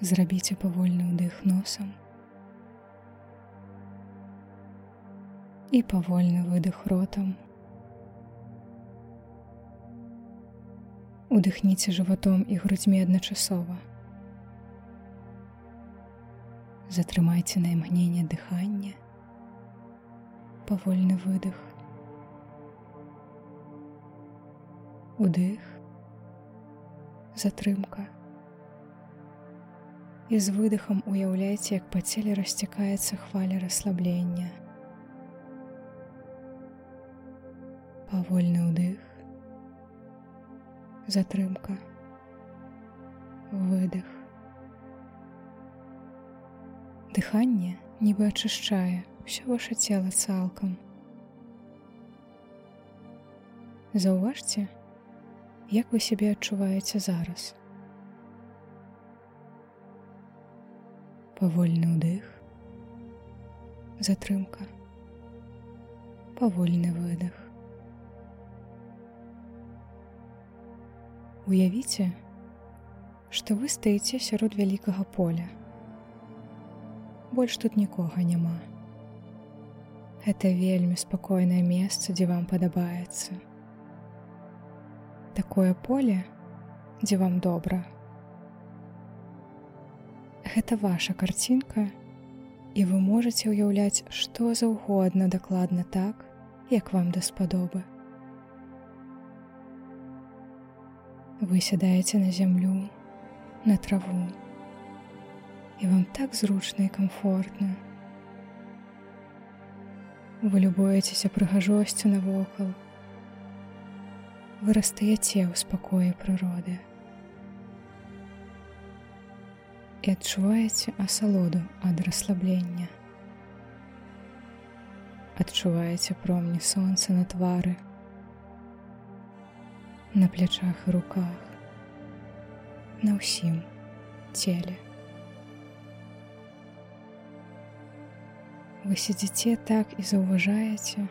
Зрабіце павольны ўдых носам і павольны выдых ротам. Удыхніце жыватом і грудзьмі адначасова. Затрымайце на імгненне дыхання, павольны выдых. Удых, затрымка. І з выдыхам уяўляйце, як па целе расцякаецца хваля расслаблення. Павольны ўдых, затрымка, выдых. Дыханне нібы ачышчае ўсё ваше цела цалкам. Заўважце, як вы сябе адчуваеце зараз. Павольны ўдых, затрымка, павольны выдох. Уявіце, што вы стаіце сярод вялікага поля. Больш тут нікога няма. Гэта вельмі спакойнае месца, дзе вам падабаецца. Такое поле, дзе вам добра. Гэта ваша карцінка, і вы можаце ўяўляць што заўгодна дакладна так, як вам даспадобы. Вы сядаеце на зямлю, на траву, і вам так зручна і комфортна. Вы любуецеся прыгажосцю навокал. Вы растаяце ў спакоі прыроды. І адчуваеце асалоду ад расслаблення. Адчуваеце промні сонца на твары, на плячах і руках, на ўсім целе. Вы сядзіце так і заўважаеце,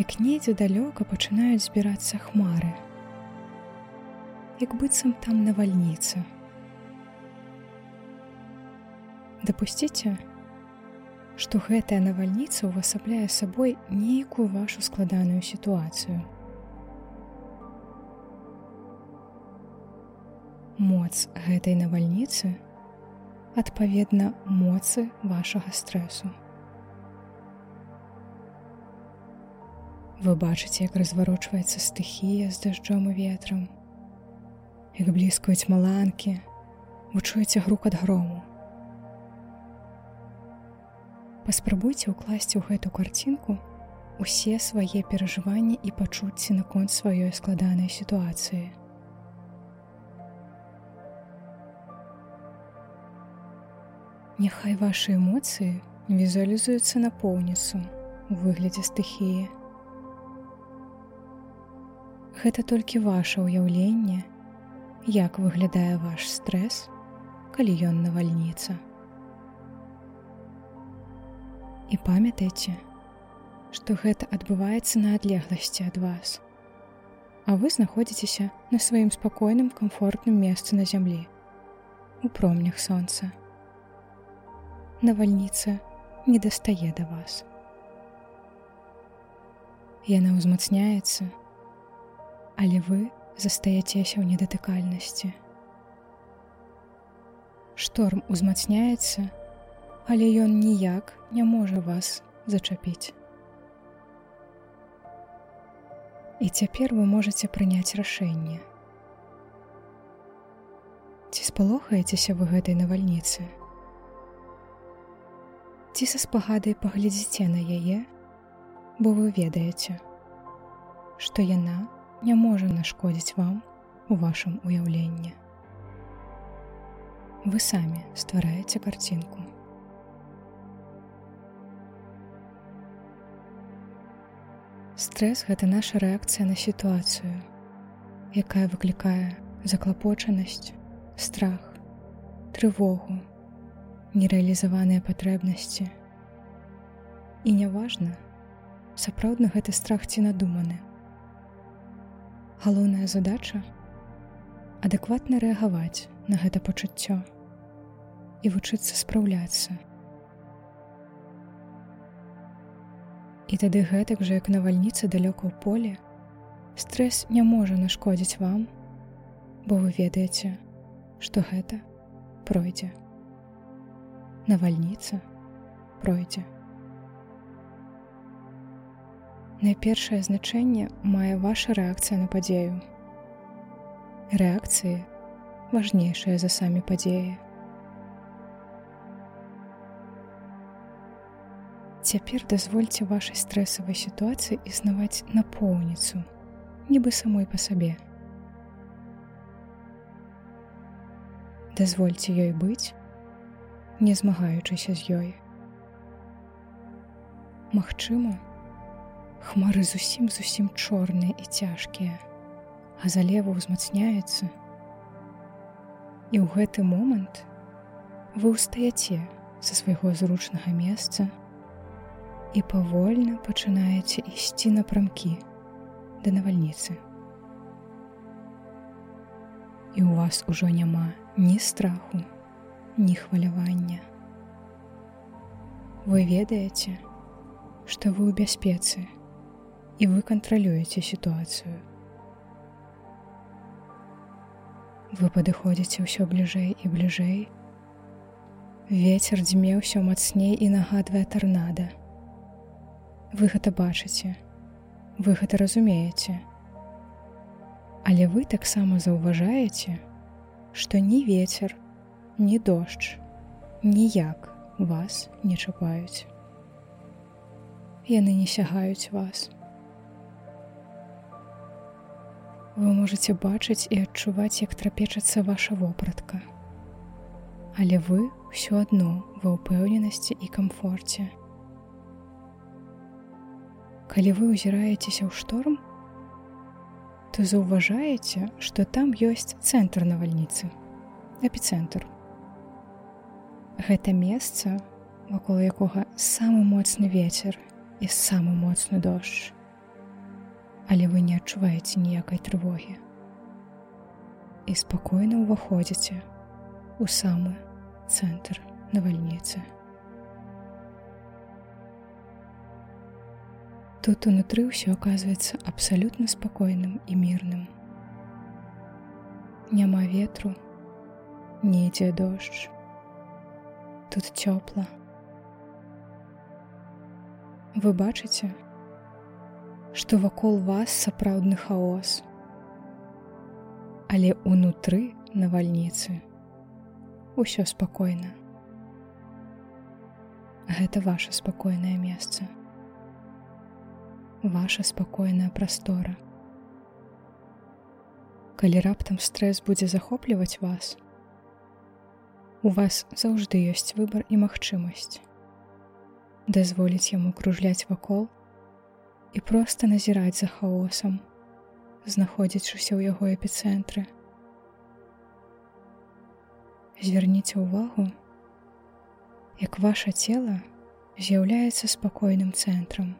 як недзе далёка пачынаюць збірацца хмары, як быццам там навальніца. Дапусціце, што гэтая навальніца ўвасабляе сабой нейкую вашу складаную сітуацыю. моц гэтай навальніцы адпаведна моцы вашага стрэсу. Вы бачыце, як разварочваецца стыхія з дажджом і ветрам, як блізкаюць маланкі, вы чуеце грук ад грому. Паспрабуйце ўкласці ў гэту карцінку усе свае перажыванні і пачуцці наконт сваёй складанай сітуацыі. Няхай вашы эмоцыі візуалізуюцца на поўніцу у выглядзе стыхіі. Гэта толькі ваше ўяўленне, як выглядае ваш стрэс, калі ён навальніца. І памятайце, што гэта адбываецца на адлегласці ад вас. А вы знаходзіцеся на сваім спакойным камфортным месцы на зямлі, у промнях сонца навальніца не дастае да вас. Яна ўзмацняецца, але вы застаяцеся ў недатыкальнасці. Шторм узмацняецца, але ён ніяк не можа вас зачапіць. І цяпер вы можете прыняць рашэнне. Ці спалохаецеся вы гэтай навальніцы? ці са спагадай паглядзіце на яе, бо вы ведаеце, што яна не можа нашкодзіць вам у вашым уяўленні. Вы самі ствараеце карцінку. Стрэс гэта наша рэакцыя на сітуацыю, якая выклікае заклапочанасць, страх, трывогу, нерэалізаваныя патрэбнасці. І няважна, сапраўдна гэты страх ці надуманы. Галоўная задача адэкватна рэагаваць на гэта пачуццё. і вучыцца спраўляцца. І тады гэтак жа як навальніца далёка ў поле, стрэс не можа нашкодзіць вам, бо вы ведаеце, што гэта пройдзе. Навальніца пройдзе. Найпершае значэнне мае ваша рэакцыя на падзею. Рэакцыі важнейшая за самі падзеі. Цяпер дазвольце вашай стрэсавай сітуацыі існаваць напоўніцу, нібы самой па сабе. Дазвольце ёй быць, не змагаючыся з ёй. Магчыма, хмары зусім зусім чорныя і цяжкія, а залева ўзмацняецца, І ў гэты момант вы ўстаяце са свайго зручнага месца і павольна пачынаеце ісці напрамкі да навальніцы. І ў вас ужо няма ні страху, ні хвалявання. Вы ведаеце, што вы ў бяспецы і вы кантралюеце сітуацыю. Вы падыходзіце ўсё бліжэй і бліжэй. Вецер дзьме ўсё мацней і нагадвае тарнада. Вы гэта бачыце, вы гэта разумееце. Але вы таксама заўважаеце, што ні вецер, ні дождж, ніяк вас не чапаюць. Яны не сягаюць вас. вы можете бачыць і адчуваць, як трапечацца ваша вопратка. Але вы ўсё адно ва ўпэўненасці і камфорце. Калі вы ўзіраецеся ў шторм, то заўважаеце, што там ёсць цэнтр навальніцы, эпіцэнтр. Гэта месца, вакол якога самы моцны вецер і самы моцны дождж але вы не адчуваеце ніякай трывогі. І спакойна ўваходзіце у самы цэнтр навальніцы. Тут унутры ўсё аказваецца абсалютна спакойным і мірным. Няма ветру, не ідзе дождж. Тут цёпла. Вы бачыце, што вакол вас сапраўдны хаос. Але ўнутры навальніцы ўсё спакойна. Гэта ваша спакойнае месца. Ваша спакойная прастора. Калі раптам стрэс будзе захопліваць вас, у вас заўжды ёсць выбар і магчымасць дазволіць яму кружляць вакол і проста назіраць за хаосам, знаходзячыся ў яго эпіцэнтры. Звярніце ўвагу, як ваше цело з'яўляецца спакойным цэнтрам.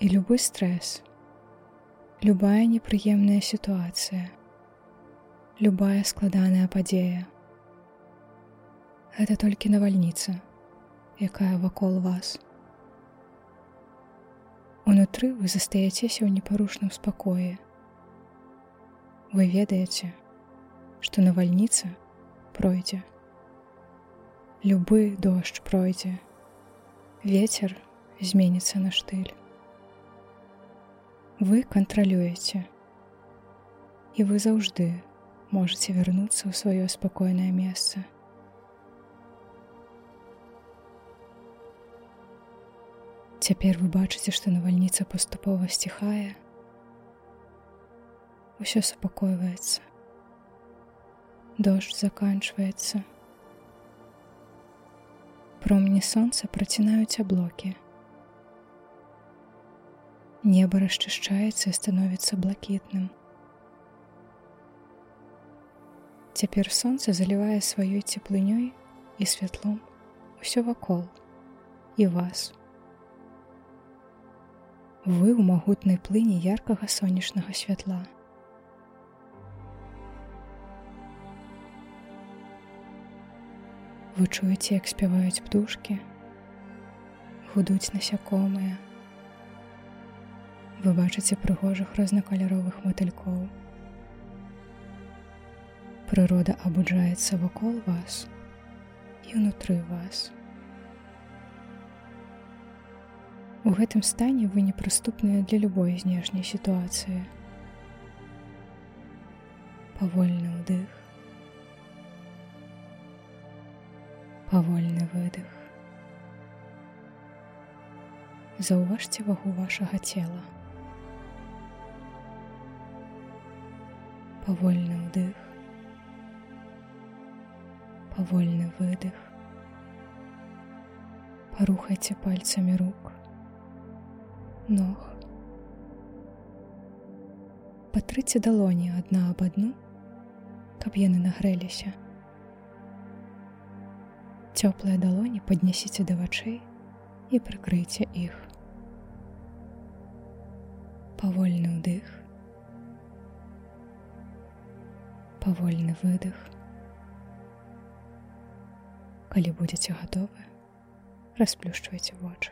І любы стрэс, любая непрыемная сітуацыя, любая складаная падзея. Гэта толькі навальніца, якая вакол вас. Унутры вы застаяцеся ў непарушным спакоі. Вы ведаеце, што навальніца пройдзе. Любы дождж пройдзе. Вецер зменіцца на штыль. Вы кантралюеце. І вы заўжды можете вярнуцца ў сваё спакойнае месца. Цяпер вы бачыце, што навальніца паступова сціхае. Усё супакойваецца. Дождж заканчваецца. Промні сонца працінаюць аблокі. Неба расчышчаецца і становіцца блакітным. Цяпер сонца залівае сваёй цеплынёй і святлом усё вакол і вас вы ў магутнай плыні яркага сонечнага святла. Вы чуеце, як спяваюць птушкі, гудуць насякомыя. Вы бачыце прыгожых рознакаляровых матылькоў. Прырода абуджаецца вакол вас і ўнутры вас. У гэтым стане вы непрыступныя для любой знешняй сітуацыі. Павольны ўдых. Павольны выдых. Заўважце вагу вашага цела. Павольны ўдых. Павольны выдых. Парухайце пальцамі рук ног. Патрыце далоні адна аб адну, каб яны нагрэліся. Цёплыя далоні паднясіце да вачэй і прыкрыйце іх. Павольны ўдых. Павольны выдых. Калі будзеце гатовы, расплюшчвайце вочы.